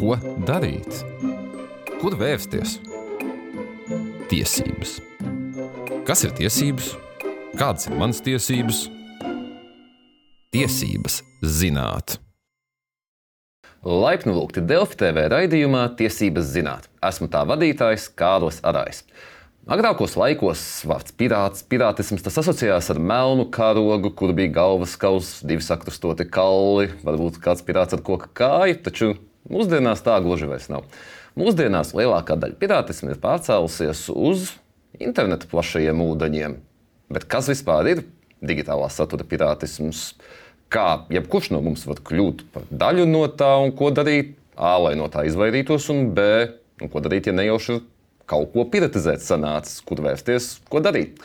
Ko darīt? Kur vērsties? Tiesības. Kas ir tiesības? Kādas ir manas tiesības? Tiesības zināt. Laipni lūgti Delfi TV raidījumā Tiesības zināt. Esmu tā vadītājs Kārlis Arais. Agrākos laikos vārds pirāts, pirātisms tas asociējās ar melnu karogu, kur bija galvas kausa, divi sakrustoti kalli, varbūt kāds pirāts ar koka kāju, taču mūsdienās tā gluži vairs nav. Mūsdienās lielākā daļa pirātisma ir pārcēlusies uz interneta plašajiem ūdeņiem. Bet kas vispār ir digitālā satura pirātisms? Kā jebkurš no mums var kļūt par daļu no tā, un ko darīt? A, lai no tā izvairītos, un B, un ko darīt, ja nejauši ir kaut ko piratizēt sanācis, kur vērsties, ko darīt.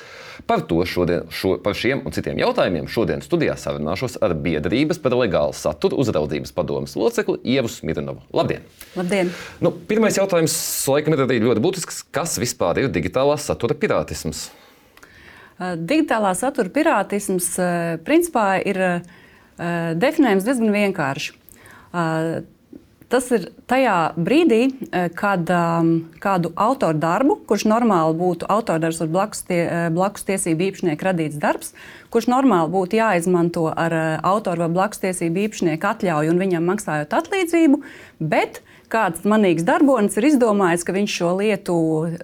Par to šodien, šo, par šiem un citiem jautājumiem šodien studijā sarunāšos ar biedrības par legālu saturu uzraudzības padomus locekli Ievu Smirnovu. Labdien! Labdien! Nu, pirmais jautājums, laikam, ir arī ļoti būtisks. Kas vispār ir digitālā satura pirātisms? Digitālā satura pirātisms principā ir definējams diezgan vienkārši. Tas ir tajā brīdī, kad um, kādu autoru darbu, kurš normāli būtu autordarbs vai blakus, tie, blakus tiesību īpašnieka radīts darbs, kurš normāli būtu jāizmanto ar autoru vai blakus tiesību īpašnieku atļauju un viņam maksājot atlīdzību, bet kāds manīgs darbonis ir izdomājis, ka viņš šo lietu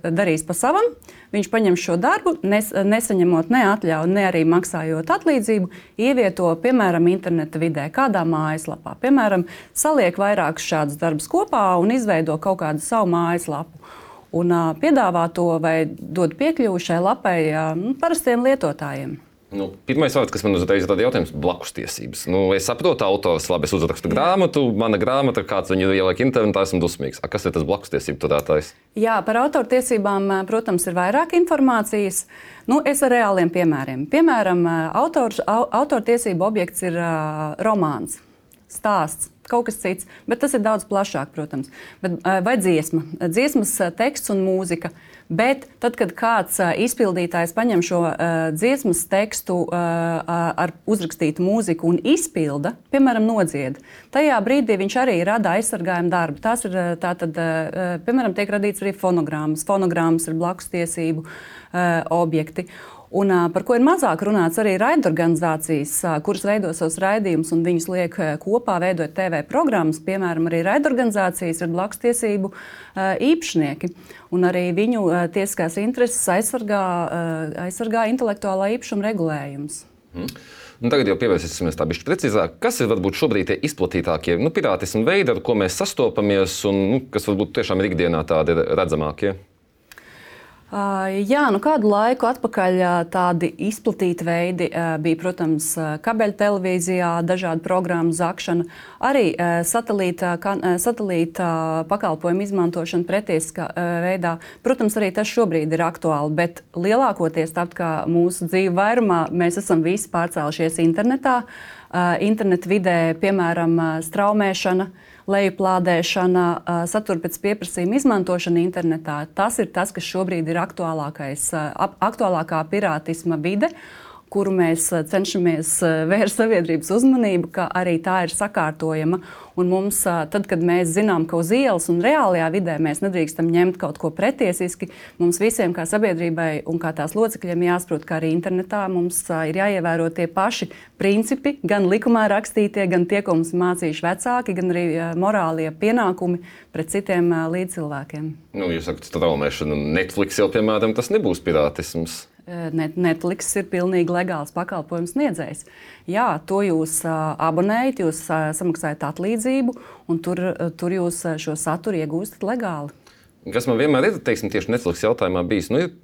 darīs pa savam. Viņš paņem šo darbu, nes, nesaņemot ne atļauju, ne arī maksājot atlīdzību, ievieto, piemēram, interneta vidē, kādā mājaslapā. Piemēram, saliek vairākus šādus darbus kopā un izveido kaut kādu savu mājaslapu. Un piedāvā to vai dod piekļuvi šai lapai uh, parastiem lietotājiem. Nu, pirmais vārds, kas man uzreiz rada jautājums, ir blakus tiesības. Nu, es saprotu, autors labi es uzrakstu Jā. grāmatu, mana grāmata, kāds viņu ieliek internetā, esmu dusmīgs. A, kas ir tas blakus tiesību turētājs? Jā, par autortiesībām, protams, ir vairāk informācijas. Nu, es ar reāliem piemēriem. Piemēram, autors, autortiesību objekts ir uh, romāns, stāsts kaut kas cits, bet tas ir daudz plašāk, protams. Bet, vai dziesma, dziesmas teksts un mūzika. Bet tad, kad kāds izpildītājs paņem šo uh, dziesmas tekstu uh, ar uzrakstītu mūziku un izpilda, piemēram, nodzied, tajā brīdī viņš arī rada aizsargājumu darbu. Tās ir tātad, uh, piemēram, tiek radīts arī fonogrammas. Fonogrammas ir blakus tiesību uh, objekti. Un, par ko ir mazāk runāts, arī raidorganizācijas, kuras veido savus raidījumus un viņus liek kopā, veidojot TV programmas. Piemēram, arī raidorganizācijas ir blakus tiesību īpašnieki. Un arī viņu tiesiskās intereses aizsargā, aizsargā intelektuālā īpašuma regulējums. Hmm. Nu, tagad jau pievērsīsimies tā bišķi precīzāk. Kas ir varbūt šobrīd tie izplatītākie nu, pirātismu veidi, ar ko mēs sastopamies un nu, kas varbūt tiešām ir ikdienā tādi redzamākie? Jā, nu kādu laiku atpakaļ tādi izplatīti veidi bija, protams, kabeļtelevīzijā, dažādu programmu zakšana, arī satelīta, satelīta pakalpojumu izmantošana pretieskā veidā. Protams, arī tas šobrīd ir aktuāli, bet lielākoties tāpat kā mūsu dzīve vairumā, mēs esam visi pārcēlušies internetā, internetu vidē, piemēram, straumēšana lejuplādēšana, satura pēc pieprasījuma izmantošana internetā. Tas ir tas, kas šobrīd ir aktuālākais, aktuālākā pirātisma vide kuru mēs cenšamies vērst sabiedrības uzmanību, ka arī tā ir sakārtojama. Un mums, tad, kad mēs zinām, ka uz ielas un reālajā vidē mēs nedrīkstam ņemt kaut ko pretiesiski, mums visiem, kā sabiedrībai un kā tās locekļiem, jāsaprot, ka arī internetā mums ir jāievēro tie paši principi, gan likumā rakstītie, gan tie, ko mums mācījuši vecāki, gan arī morālie pienākumi pret citiem līdzcilvēkiem. Nu, jūs sakat, straumēšana, Netflix jau, piemēram, tas nebūs pirātisms. Netflix ir pilnīgi legāls pakalpojums sniedzējs. Jā, to jūs uh, abonējat, jūs uh, samaksājat atlīdzību, un tur, uh, tur jūs šo saturu iegūstat legāli. Kas man vienmēr ir teiksim, tieši Netflix jautājumā bijis, nu, ir,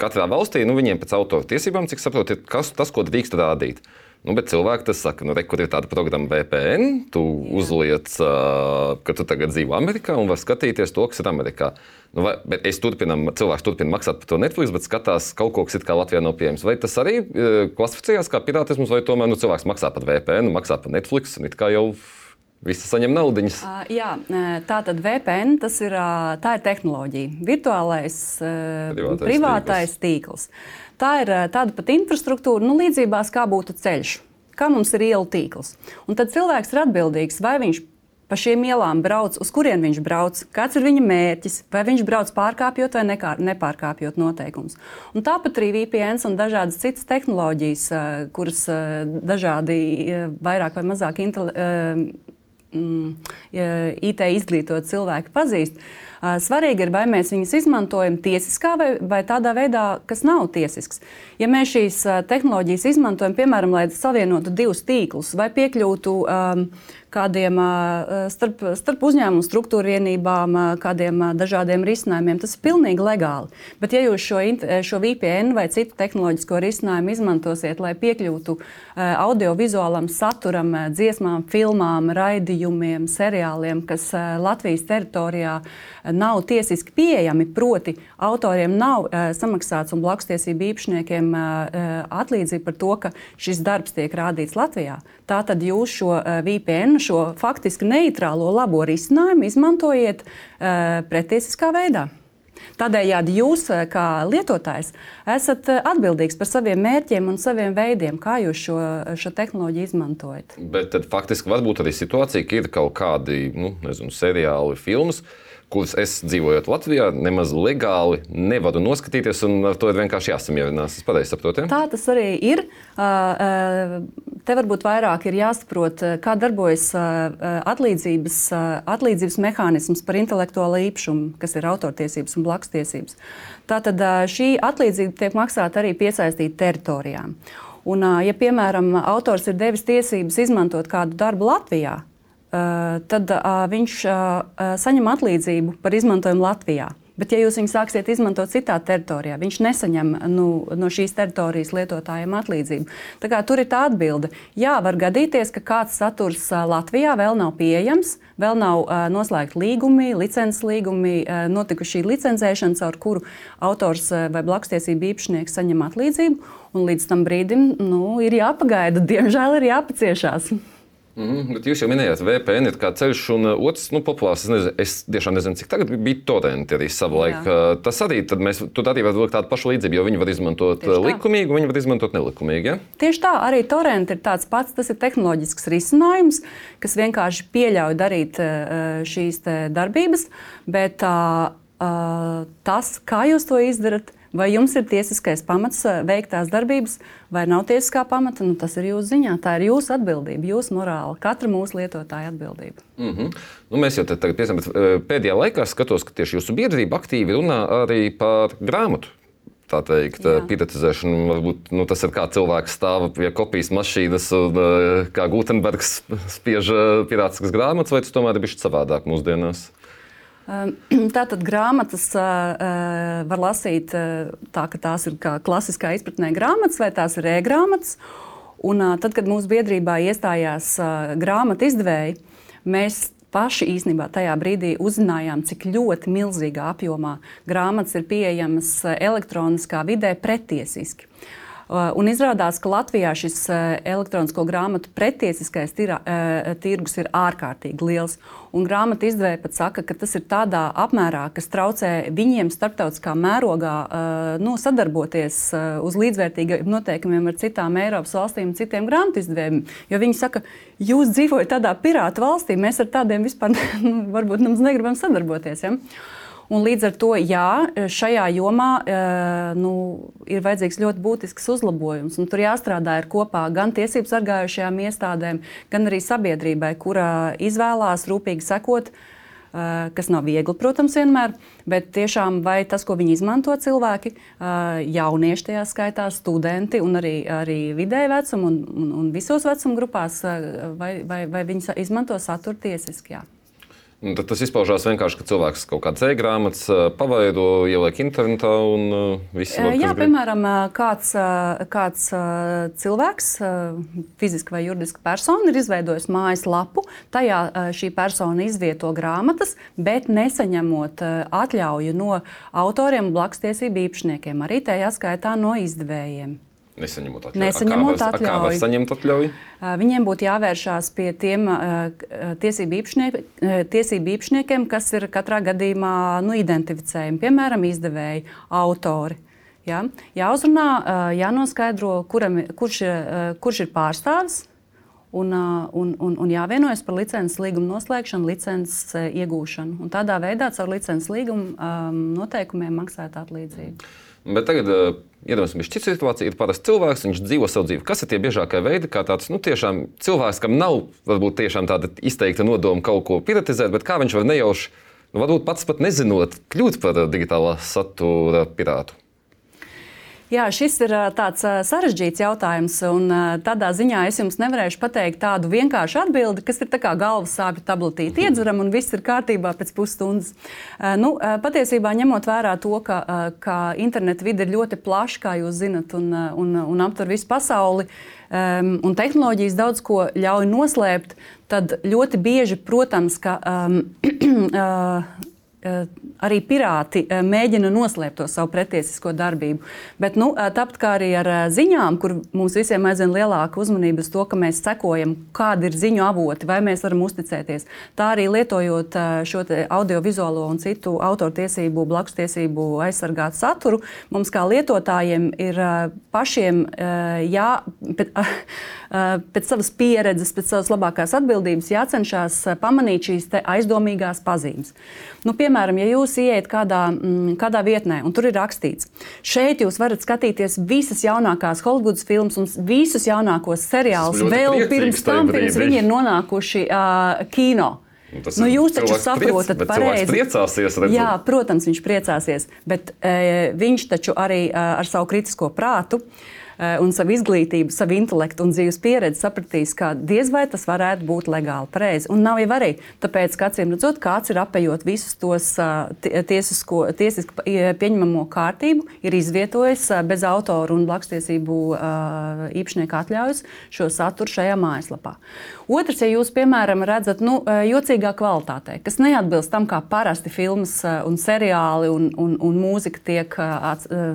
katrā valstī nu, viņiem pēc autora tiesībām, cik saprotu, ir kas, tas, ko drīkst rādīt. Nu, bet cilvēki tas saka, nu, re, kur ir tāda programma VPN, tu Jā. uzliec, uh, ka tu tagad dzīvo Amerikā un vari skatīties to, kas ir Amerikā. Nu, vai, es turpinam, cilvēks turpina maksāt par to Netflix, bet skatās kaut ko, kas ir kā Latvijā nav pieejams. Vai tas arī uh, klasificējās kā pirātisms, vai tomēr nu, cilvēks maksā par VPN, maksā par Netflix un it kā jau Visi saņem naudiņas. Uh, jā, tā tad VPN tas ir, uh, ir tehnoloģija, virtuālais uh, privātais, privātais tīkls. tīkls. Tā ir tāda pat infrastruktūra, nu, līdzībās kā būtu ceļš, kā mums ir ielu tīkls. Un tad cilvēks ir atbildīgs, vai viņš pa šiem ielām brauc, uz kurien viņš brauc, kāds ir viņa mērķis, vai viņš brauc pārkāpjot vai nekā, nepārkāpjot noteikumus. Un tāpat arī VPN un dažādas citas tehnoloģijas, kuras dažādi vairāk vai mazāk mm, IT izglītot cilvēki pazīst. Svarīgi ir, vai mēs viņus izmantojam tiesiskā vai, vai tādā veidā, kas nav tiesisks. Ja mēs šīs tehnoloģijas izmantojam, piemēram, lai savienotu divus tīklus vai piekļūtu um, kādiem starp, starp uzņēmumu struktūra vienībām, kādiem dažādiem risinājumiem. Tas ir pilnīgi legāli. Bet, ja jūs šo, šo VPN vai citu tehnoloģisko risinājumu izmantosiet, lai piekļūtu audiovizuālam saturam, dziesmām, filmām, raidījumiem, seriāliem, kas Latvijas teritorijā nav tiesiski pieejami, proti, autoriem nav samaksāts un blakustiesību īpašniekiem atlīdzība par to, ka šis darbs tiek rādīts Latvijā, tātad jūs šo VPN šo faktiski neitrālo labo risinājumu izmantojiet uh, pretiesiskā veidā. Tādējādi jūs, kā lietotājs, esat atbildīgs par saviem mērķiem un saviem veidiem, kā jūs šo, šo tehnoloģiju izmantojat. Bet tad faktiski var būt arī situācija, ka ir kaut kādi nu, nezinu, seriāli, filmas, uh, kurus es dzīvojot Latvijā, nemaz legāli nevaru noskatīties, un ar to ir vienkārši jāsamierinās. Es pareizi saprotu. Ja? Tā tas arī ir. Te varbūt vairāk ir jāsaprot, kā darbojas atlīdzības, atlīdzības mehānisms par intelektuālo īpašumu, kas ir autortiesības un blakustiesības. Tātad šī atlīdzība tiek maksāta arī piesaistīta teritorijām. Un, ja, piemēram, autors ir devis tiesības izmantot kādu darbu Latvijā, tad eh, viņš eh, saņem atlīdzību par izmantojumu Latvijā. Bet, ja jūs viņu sāksiet izmantot citā teritorijā, viņš nesaņem nu, no šīs teritorijas lietotājiem atlīdzību. Tā kā, tur ir tā atbilde. Jā, var gadīties, ka kāds saturs Latvijā vēl nav pieejams, vēl nav uh, noslēgti līgumi, licences līgumi, uh, notikuši licencēšana, caur kuru autors uh, vai blakstiesību īpašnieks saņem atlīdzību. Līdz tam brīdim nu, ir jāpagaida, diemžēl ir jāpaciešās. Mm, bet jūs jau minējāt, VPN ir kā ceļš, un uh, otrs nu, populārs. Es, nezinu, es tiešām nezinu, cik tagad bija torrenti arī savu laiku. Tas arī, mēs, tur arī var būt tāda paša līdzība, jo viņi var izmantot uh, likumīgi, viņi var izmantot nelikumīgi. Ja? Tieši tā, arī torrenti ir tāds pats, tas ir tehnoloģisks risinājums, kas vienkārši pieļauj darīt uh, šīs darbības, bet tas, kā jūs to izdarat, Vai jums ir tiesiskais pamats eh, veikt tās darbības, vai nav tiesiskā pamata? Nu, tas ir jūsu ziņā. Tā ir jūsu atbildība, jūsu morāla, katra mūsu lietotāja atbildība. Mm -hmm. nu, mēs jau tagad piesam, eh, pēdējā laikā skatos, ka tieši jūsu biedrība aktīvi runā arī par grāmatu tā teikt, Jā. piratizēšanu. Varbūt nu, tas ir kā cilvēks stāv pie kopijas mašīnas un eh, kā Gutenbergs spiež pirātiskas grāmatas, vai tas tomēr ir bijis savādāk mūsdienās? Ehm, tātad grāmatas var lasīt tā, ka tās ir klasiskā izpratnē grāmatas vai tās ir e-grāmatas. Un tad, kad mūsu biedrībā iestājās grāmatu izdevēji, mēs paši īstenībā tajā brīdī uzzinājām, cik ļoti milzīgā apjomā grāmatas ir pieejamas elektroniskā vidē pretiesiski. Uh, un izrādās, ka Latvijā šis elektronisko grāmatu pretiesiskais tirā, tirgus ir ārkārtīgi liels. Un grāmatu izdevēja pat saka, ka tas ir tādā apmērā, kas traucē viņiem starptautiskā mērogā nu, sadarboties uz līdzvērtīgiem noteikumiem ar citām Eiropas valstīm un citiem grāmatu izdevējiem. Jo viņi saka, jūs dzīvojat tādā pirāta valstī, mēs ar tādiem vispār nu, varbūt negribam sadarboties. Ja? Un līdz ar to jā, šajā jomā eh, nu, ir vajadzīgs ļoti būtisks uzlabojums. Tur jāstrādā kopā gan tiesību sargājušajām iestādēm, gan arī sabiedrībai, kura izvēlās rūpīgi sekot. Uh, kas nav viegli, protams, vienmēr, bet tiešām vai tas, ko viņi izmanto cilvēki, uh, jaunieši tajā skaitā, studenti un arī, arī vidēji vecuma un, un, un visos vecuma grupās, vai, vai, vai viņi izmanto saturu tiesiski. Jā. Tad tas izpaužās vienkārši, ka cilvēks kaut kādas e-grāmatas pavaido, ieliek internetā un viss ir kārtībā. Jā, piemēram, kāds, kāds cilvēks, fiziski vai juridiski persona, ir izveidojis mājaslapu. Tajā šī persona izvieto grāmatas, bet nesaņemot atļauju no autoriem, blakustiesību īpašniekiem, arī tajā skaitā no izdevējiem. Nesaņemot atļauju. Nesaņemot atļauju. Kā var saņemt atļauju? Viņiem būtu jāvēršās pie tiem tiesību, īpašniek, tiesību īpašniekiem, kas ir katrā gadījumā nu, identificējami, piemēram, izdevēji, autori. Ja? Jāuzrunā, jānoskaidro, kuram, kurš, kurš ir pārstāvis un, un, un, un jāvienojas par licences līgumu noslēgšanu, licences iegūšanu. Un tādā veidā caur licences līgumu um, noteikumiem maksāt atlīdzību. Bet tagad uh, iedomāsimies, cita situācija ir parasts cilvēks, viņš dzīvo savu dzīvi. Kas ir tie biežākie veidi, kā tāds nu, cilvēks, kam nav varbūt tāda izteikta nodoma kaut ko piratizēt, bet kā viņš var nejauši, nu, varbūt pats pat nezinot, kļūt par digitālā satura pirātu? Jā, šis ir tāds sarežģīts jautājums. Tādā ziņā es jums nevarēšu pateikt tādu vienkāršu atbildi, kas ir kā galvas sāpju tabletīte iedzeram un viss ir kārtībā pēc pusstundas. Nu, patiesībā ņemot vērā to, ka, ka interneta vide ir ļoti plaša, kā jūs zinat, un, un, un aptver visu pasauli. Un tehnoloģijas daudz ko ļauj noslēpt, tad ļoti bieži, protams, ka um, arī pirāti eh, mēģina noslēpt to savu pretiesisko darbību. Bet nu, eh, tāpat kā arī ar ziņām, kur mums visiem aizvien lielāka uzmanība uz to, ka mēs sekojam, kādi ir ziņu avoti, vai mēs varam uzticēties. Tā arī lietojot šo audiovizuālo un citu autortiesību, blakustiesību aizsargātu saturu, mums kā lietotājiem ir pašiem jā. Bet, pēc savas pieredzes, pēc savas labākās atbildības jācenšas pamanīt šīs aizdomīgās pazīmes. Nu, piemēram, ja jūs ieiet kādā, mm, kādā vietnē un tur ir rakstīts, šeit jūs varat skatīties visas jaunākās Holivudas filmas un visus jaunākos seriālus vēl pirms tam, pirms viņi ir nonākuši uh, kino. Nu, tas nu, jūs taču saprotat, ka pareizi. Priecāsies, redzot. Jā, protams, viņš priecāsies, bet e, viņš taču arī e, ar savu kritisko prātu e, un savu izglītību, savu intelektu un dzīves pieredzi sapratīs, ka diez vai tas varētu būt legāli pareizi. Un nav jau arī tāpēc, ka acīm redzot, kāds ir apējot visus tos eh, tiesisko, tiesiski pieņemamo kārtību, ir izvietojis eh, bez autoru un blakstiesību īpašnieku atļaujas šo saturu šajā mājaslapā. Otrs, ja jūs, piemēram, redzat nu, jocīgā kvalitātē, kas neatbilst tam, kā parasti filmas un seriāli un, un, un mūzika tiek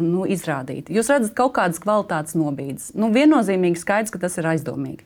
nu, izrādīti. Jūs redzat kaut kādas kvalitātes kāds nobīdes. Nu, viennozīmīgi skaidrs, ka tas ir aizdomīgi.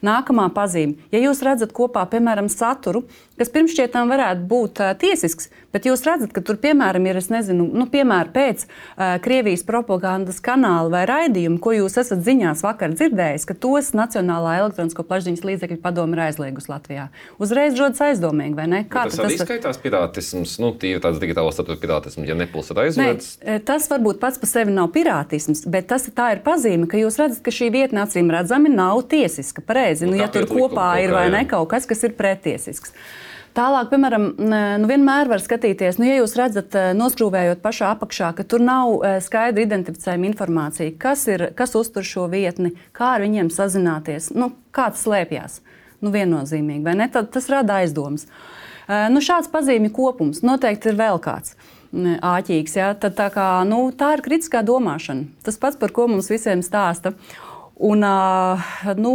Nākamā pazīme. Ja jūs redzat kopā, piemēram, saturu, kas pirms šķietām varētu būt uh, tiesisks, bet jūs redzat, ka tur, piemēram, ir, nezinu, nu, piemēram, pēc uh, Krievijas propagandas kanāla vai raidījuma, ko jūs esat ziņās vakar dzirdējis, ka tos Nacionālā elektronisko plašsaziņas līdzekļu padome ir aizliegusi Latvijā. Uzreiz rodas aizdomīgi, vai ne? Kā tas arī tas... skaitās pirātisms, nu, tīri tāds digitālais satura pirātisms, ja nepils ir aizliegts? Tas varbūt pats par sevi nav pirātisms, bet tas tā ir pazīme, ka jūs redzat, ka šī vietne acīm redzami nav tiesiska. Pareizi, nu, nu, ja tur kopā ir vai ne kaut kas, kas ir pretiesisks. Tālāk, piemēram, nu, vienmēr var skatīties, nu, ja jūs redzat, eh, noskrūvējot pašā apakšā, ka tur nav eh, skaidri identificējama informācija, kas, ir, kas uztur šo vietni, kā ar viņiem sazināties, nu, kāds slēpjas. Nu, viennozīmīgi, vai ne? Tad, tas rada aizdomas. Eh, nu, šāds pazīmju kopums noteikti ir vēl kāds āķīgs. Ja? Tad, tā, kā, nu, tā ir kritiskā domāšana. Tas pats, par ko mums visiem stāsta. Un, nu,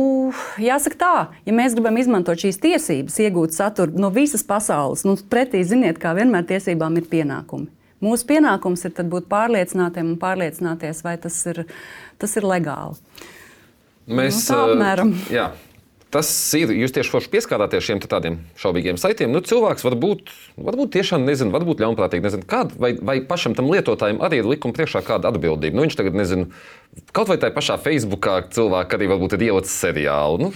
jāsaka tā, ja mēs gribam izmantot šīs tiesības, iegūt saturu no visas pasaules, nu, pretī ziniet, kā vienmēr tiesībām ir pienākumi. Mūsu pienākums ir būt pārliecinātiem un pārliecināties, vai tas ir, tas ir legāli. Mēs, nu, tā apmēram. Jā, tas ir. Jūs tieši forši pieskārāties šiem tādiem šaubīgiem saitiem. Nu, cilvēks varbūt, varbūt tiešām nezina, varbūt ļaunprātīgi nezina, kāda, vai, vai pašam tam lietotājam arī ir likuma priekšā kāda atbildība. Nu, viņš tagad nezina, kaut vai tajā pašā Facebookā cilvēks arī varbūt ir ielicis seriālu. Nu,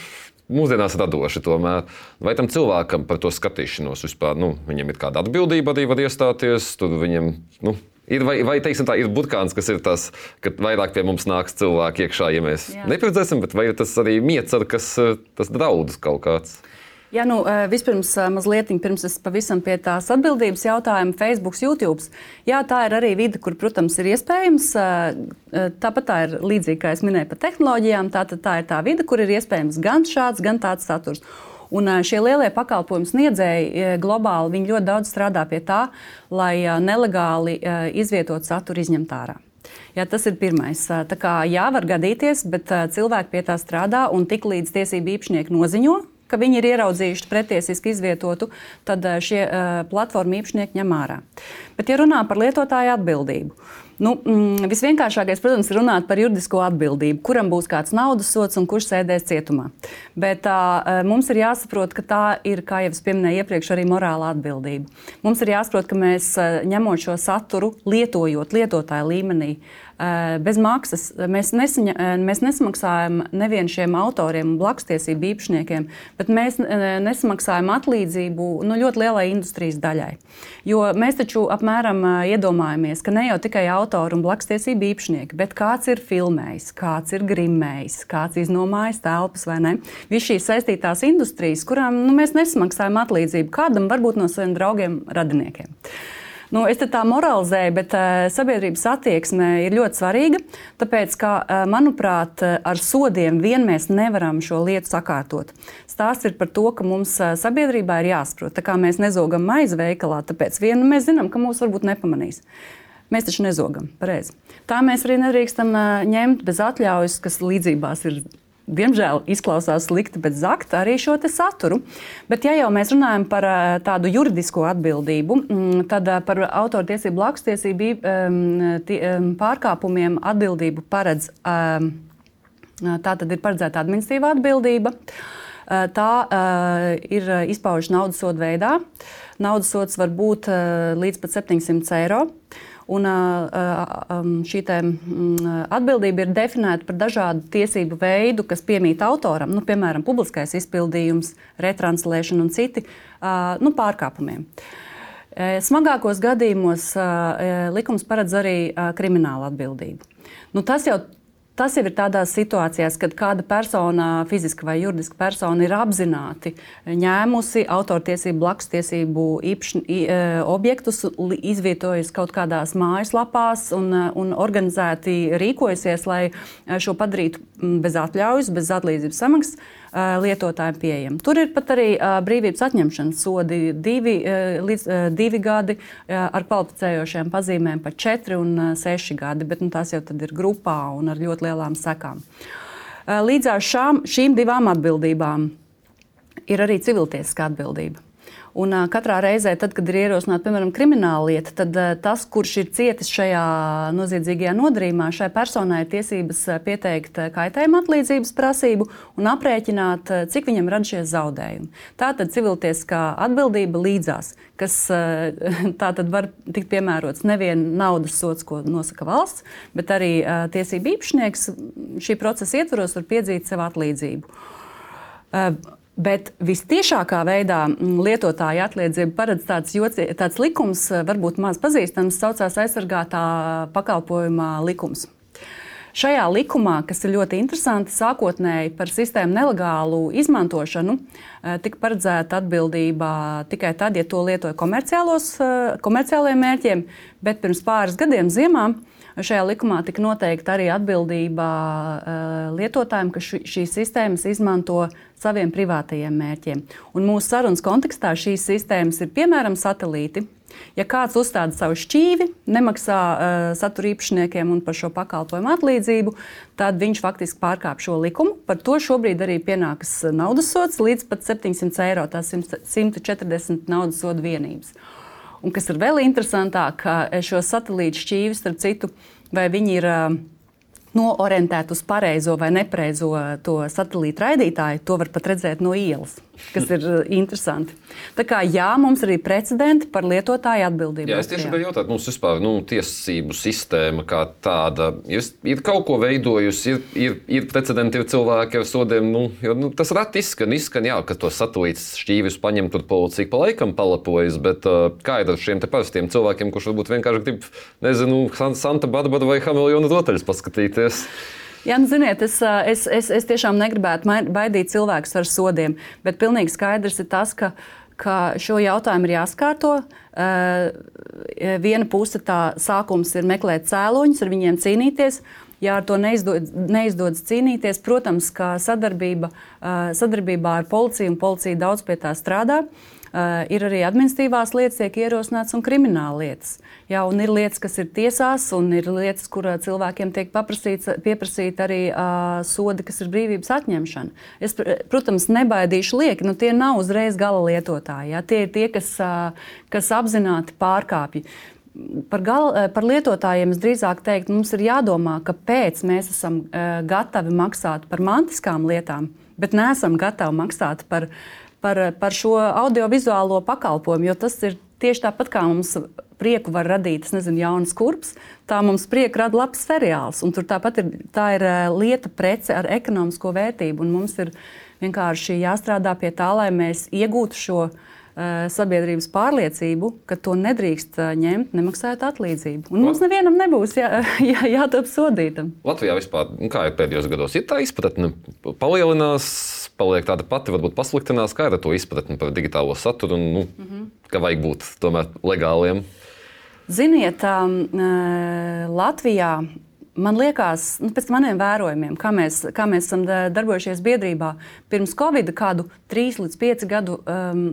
Mūsdienās radoši tomēr. Vai tam cilvēkam par to skatīšanos vispār, nu, viņam ir kāda atbildība arī var iestāties, tur viņam, nu, Ir, vai, vai teiksim, tā, ir burkāns, kas ir tas, ka vairāk pie mums nāks cilvēki iekšā, ja mēs Jā. neparedzēsim, bet vai tas arī miecar, kas tas draudus kaut kāds? Jā, nu, vispirms, mazliet pirms es pavisam pie tās atbildības jautājuma, Facebook, YouTube. Jā, tā ir arī vide, kur, protams, ir iespējams. Tāpat tā ir līdzīga, kā es minēju par tehnoloģijām. Tā, tā ir tā vide, kur ir iespējams gan šāds, gan tāds saturs. Un šie lielie pakalpojumu sniedzēji globāli ļoti daudz strādā pie tā, lai nelegāli izvietotu saturu izņemt ārā. Jā, tas ir pirmais. Tā kā jā, var gadīties, bet cilvēki pie tā strādā un tik līdz tiesību īpašnieki noziņo, ka viņi ir ieraudzījuši pretiesiski izvietotu, tad šie uh, platformu īpašnieki ņem ārā. Bet, ja runā par lietotāju atbildību, Nu, mm, visvienkāršākais, protams, ir runāt par juridisko atbildību, kuram būs kāds naudas sots un kurš sēdēs cietumā. Bet tā, mums ir jāsaprot, ka tā ir, kā jau es pieminēju iepriekš, arī morāla atbildība. Mums ir jāsaprot, ka mēs ņemot šo saturu, lietojot lietotāju līmenī, Eh, bez maksas. Mēs, nesaņa, eh, mēs nesamaksājam nevienu šiem autoriem blakustiesību īpašniekiem, bet mēs eh, nesamaksājam atlīdzību nu, ļoti lielai industrijas daļai. Jo mēs taču apmēram iedomājamies, ka ne jau tikai autori un blakustiesību īpašnieki, bet kāds ir filmējis, kāds ir grimējis, kāds iznomājis telpas vai ne. Visas šīs saistītās industrijas, kurām nu, mēs nesamaksājam atlīdzību kādam, varbūt no saviem draugiem, radiniekiem. Nu, es tā moralizēju, bet uh, sabiedrības attieksme ir ļoti svarīga. Tāpēc, ka, uh, manuprāt, ar sodiem vien mēs nevaram šo lietu sakārtot. Stāsts ir par to, ka mums sabiedrībā ir jāsaprot, tā kā mēs nezogam maizi veikalā, tāpēc vien mēs zinām, ka mūs varbūt nepamanīs. Mēs taču nezogam. Pareizi. Tā mēs arī nedrīkstam ņemt bez atļaujas, kas līdzībās ir diemžēl izklausās slikti, bet zakt arī šo saturu. Bet, ja jau mēs runājam par eh, tādu juridisko atbildību, mm, tad eh, par autortiesību, blakustiesību pārkāpumiem atbildību paredz. Tā tad ir paredzēta administratīva atbildība. Tā ir izpaužta naudas soda veidā. Naudas sods var būt līdz pat 700 eiro. Un, šī te, atbildība ir definēta par dažādu tiesību veidu, kas piemīt autoram, nu, piemēram, publiskais izpildījums, retranslēšana un citi nu, pārkāpumiem. Smagākos gadījumos likums paredz arī kriminālu atbildību. Nu, tas jau Tas jau ir tādās situācijās, kad kāda persona, fiziska vai juridiska persona, ir apzināti ņēmusi autortiesību, blakustiesību e, objektus, izvietojusi kaut kādās mājaslapās un, e, un organizēti rīkojusies, lai e, šo padarītu bez atļaujas, bez atlīdzības samaksas lietotājiem pieejama. Tur ir pat arī brīvības atņemšanas sodi divi, līdz divi gadi ar kvalificējošiem pazīmēm, pat četri un seši gadi, bet nu, tās jau ir grupā un ar ļoti lielām sekām. Līdz ar šām, šīm divām atbildībām ir arī civiltiesiska atbildība. Un, katrā reizē, tad, kad ir ierosināta piemēram krimināla lieta, tad tas, kurš ir cietis šajā noziedzīgajā nodarījumā, šai personai ir tiesības pieteikt kaitējuma atlīdzības prasību un aprēķināt, cik viņam radušies zaudējumi. Tā tad civiltieskā atbildība līdzās, kas tātad var tikt piemērots nevien naudas sots, ko nosaka valsts, bet arī tiesību īpašnieks šī procesa ietvaros var piedzīt sev atlīdzību. Bet vistiešākā veidā mm, lietotāja atliedzība paredz tāds, joci, tāds likums, eh, varbūt maz pazīstams, saucās aizsargātā pakalpojuma likums. Šajā likumā, kas ir ļoti interesanti, sākotnēji par sistēmu nelegālu izmantošanu, eh, tika paredzēta atbildība tikai tad, ja to lietoja eh, komerciālajiem mērķiem, bet pirms pāris gadiem ziemā Šajā likumā tika noteikta arī atbildība lietotājiem, ka šīs sistēmas izmanto saviem privātajiem mērķiem. Un mūsu sarunas kontekstā šīs sistēmas ir piemēram satelīti. Ja kāds uzstāda savu šķīvi, nemaksā uh, satura īpašniekiem un par šo pakalpojumu atlīdzību, tad viņš faktiski pārkāpj šo likumu. Par to šobrīd arī pienākas naudas sots līdz pat 700 eiro, tās 140 naudas sodu vienības. Un kas ir vēl interesantāk, šo satelītu šķīvi, starp citu, vai viņi ir noorientēti uz pareizo vai nepareizo to satelītu raidītāju, to var pat redzēt no ielas kas ir uh, interesanti. Tā kā jā, mums ir arī precedenti par lietotāju atbildību. Jā, es tieši gribēju jautāt, mums vispār nu, tiesību sistēma kā tāda ir, ir kaut ko veidojusi, ir, ir, ir precedenti, ir cilvēki ar sodiem. Nu, jo, nu, tas rati izskan, izskan jā, ka to satelītus šķīvis paņem tur policija pa laikam palapojas, bet uh, kā ir ar šiem parastiem cilvēkiem, kurš varbūt vienkārši grib, nezinu, Santa Barbara vai Hamiljonu rotaļus paskatīties? Jā, nu, ziniet, es, es, es, es tiešām negribētu baidīt cilvēkus ar sodiem, bet pilnīgi skaidrs ir tas, ka, ka šo jautājumu ir jāskārto. Viena puse tā sākums ir meklēt cēloņus, ar viņiem cīnīties. Ja ar to neizdodas, neizdodas cīnīties, protams, ka sadarbība, sadarbībā ar policiju un policija daudz pie tā strādā. Uh, Uh, ir arī administratīvās lietas, tiek ierosināts un krimināla lietas. Jā, un ir lietas, kas ir tiesās, un ir lietas, kur cilvēkiem tiek pieprasīta arī uh, sodi, kas ir brīvības atņemšana. Es, protams, nebaidīšu lieki, nu, tie nav uzreiz gala lietotāji. Jā, tie ir tie, kas, uh, kas apzināti pārkāpj. par, gal, par lietotājiem es drīzāk teiktu, mums ir jādomā, kāpēc mēs esam gatavi maksāt par mantiskām lietām, bet neesam gatavi maksāt par, par, par šo audiovizuālo pakalpojumu, jo tas ir tieši tāpat kā mums prieku var radīt, es nezinu, jaunas kurpes, tā mums prieku rada labs seriāls. Tur tāpat ir, tā ir lieta, prece ar ekonomisko vērtību. Mums ir vienkārši jāstrādā pie tā, lai mēs iegūtu šo sabiedrības pārliecību, ka to nedrīkst ņemt, nemaksājot atlīdzību. Un mums nevienam nebūs jā, jā, jātop sodītam. Latvijā vispār, nu, kā ir pēdējos gados, ir tā izpratne, palielinās, paliek tāda pati, varbūt pasliktinās, kā ir ar to izpratni par digitālo saturu un nu, mm -hmm. ka vajag būt tomēr legāliem. Ziniet, Latvijā man liekas, nu, pēc maniem vērojumiem, kā mēs, kā mēs esam darbojušies biedrībā, pirms Covid kādu 3 līdz 5 gadu um,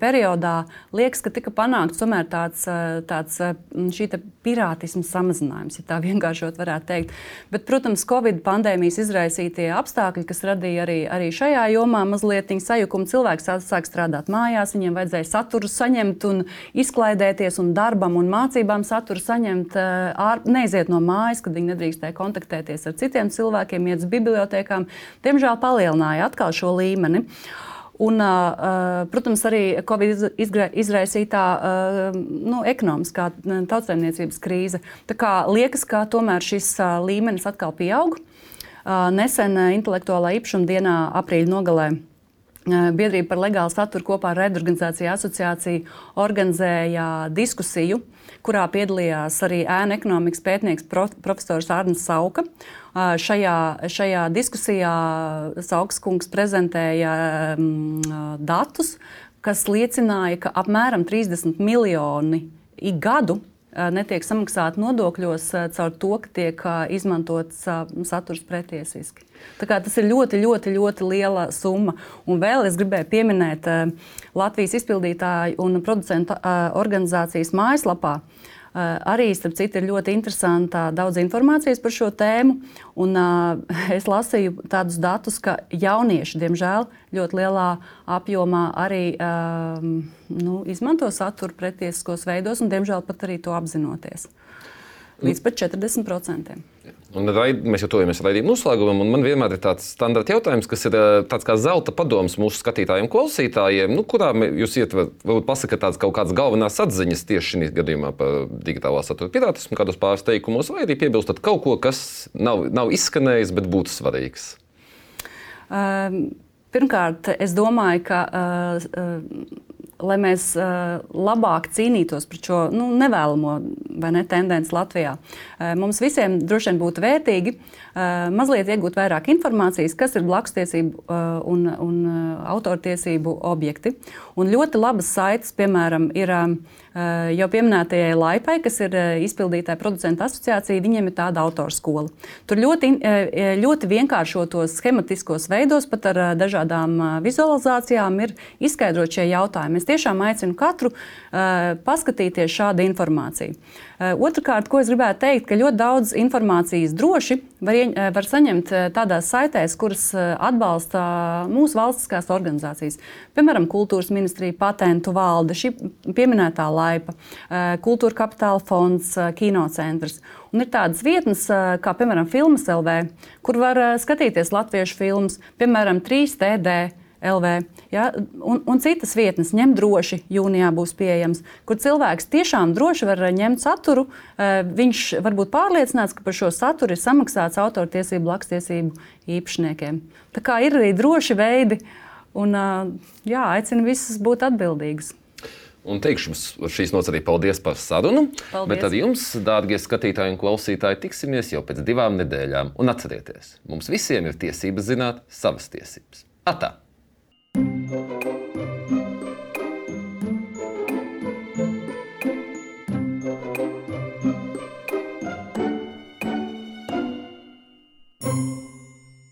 periodā, liekas, ka tika panākts tomēr tāds, tāds šī pirātisma samazinājums, ja tā vienkāršot varētu teikt. Bet, protams, Covid pandēmijas izraisītie apstākļi, kas radīja arī, arī šajā jomā mazliet sajukumu, cilvēks sāk strādāt mājās, viņiem vajadzēja saturu saņemt un izklaidēties un darbam un mācībām saturu saņemt, ār, neiziet no mājas, kad viņi nedrīkstēja kontaktēties ar citiem cilvēkiem, iet uz bibliotekām, diemžēl palielināja atkal šo līmeni. Un, protams, arī Covid izraisītā nu, ekonomiskā tautsēmniecības krīze. Tā kā liekas, ka tomēr šis līmenis atkal pieaug. Nesen intelektuālā īpašuma dienā, aprīļa nogalē, Biedrība par legālu saturu kopā ar Redorganizāciju asociāciju organizēja diskusiju, kurā piedalījās arī ēnu ekonomikas pētnieks profesors Arnēs Sauka. Šajā, šajā diskusijā Sauks kungs prezentēja datus, kas liecināja, ka apmēram 30 miljoni ik gadu netiek samaksāti nodokļos caur to, ka tiek izmantots saturs pretiesiski. Tas ir ļoti, ļoti, ļoti liela summa. Un vēl es gribēju pieminēt Latvijas izpildītāju un producentu organizācijas mājaslapā. Arī, starp citu, ir ļoti interesanta daudz informācijas par šo tēmu. Un, uh, es lasīju tādus datus, ka jaunieši, diemžēl, ļoti lielā apjomā arī uh, nu, izmanto saturu pretiesiskos veidos, un, diemžēl, pat arī to apzinoties. Līdz pat 40%. Un raid, mēs jau tuvojamies raidījuma noslēgumam, un man vienmēr ir tāds standarta jautājums, kas ir tāds kā zelta padoms mūsu skatītājiem, klausītājiem, nu, kurā jūs ietverat, varbūt pasakāt tādas kaut kādas galvenās atziņas tieši šī gadījumā par digitālā satura pirātismu, kādos pāris teikumos, vai arī piebilstat kaut ko, kas nav, nav izskanējis, bet būtu svarīgs. Um, pirmkārt, es domāju, ka uh, lai mēs uh, labāk cīnītos pret šo nu, nevēlamo ne, tendenci Latvijā. Uh, mums visiem droši vien būtu vērtīgi uh, mazliet iegūt vairāk informācijas, kas ir blakustiesību un, un autortiesību objekti. Un ļoti labas saites, piemēram, ir jau pieminētajai Laipai, kas ir izpildītāja producentu asociācija, viņiem ir tāda autorskola. Tur ļoti, ļoti vienkāršotos schematiskos veidos, pat ar dažādām vizualizācijām, ir izskaidrot šie jautājumi. Es tiešām aicinu katru uh, paskatīties šādu informāciju. Uh, Otrakārt, ko es gribētu teikt, ka ļoti daudz informācijas droši var, ieņ, var saņemt tādās saitēs, kuras atbalsta mūsu valstiskās organizācijas. Piemēram, Kultūras ministrija, patentu valde, šī pieminētā laipa, Kultūra kapitāla fonds, kinocentrs. Un ir tādas vietnes, kā piemēram Filmas LV, kur var skatīties latviešu filmas, piemēram, 3TD LV. Ja, un, un citas vietnes ņem droši, jūnijā būs pieejams, kur cilvēks tiešām droši var ņemt saturu. Eh, viņš var būt pārliecināts, ka par šo saturu ir samaksāts autortiesību, lakstiesību īpašniekiem. Tā kā ir arī droši veidi, un eh, jā, aicinu visus būt atbildīgus. Un teikšu jums šīs nots arī paldies par sarunu. Paldies. Bet ar jums, dārgie skatītāji un klausītāji, tiksimies jau pēc divām nedēļām. Un atcerieties, mums visiem ir tiesības zināt savas tiesības. Atā! Thank you.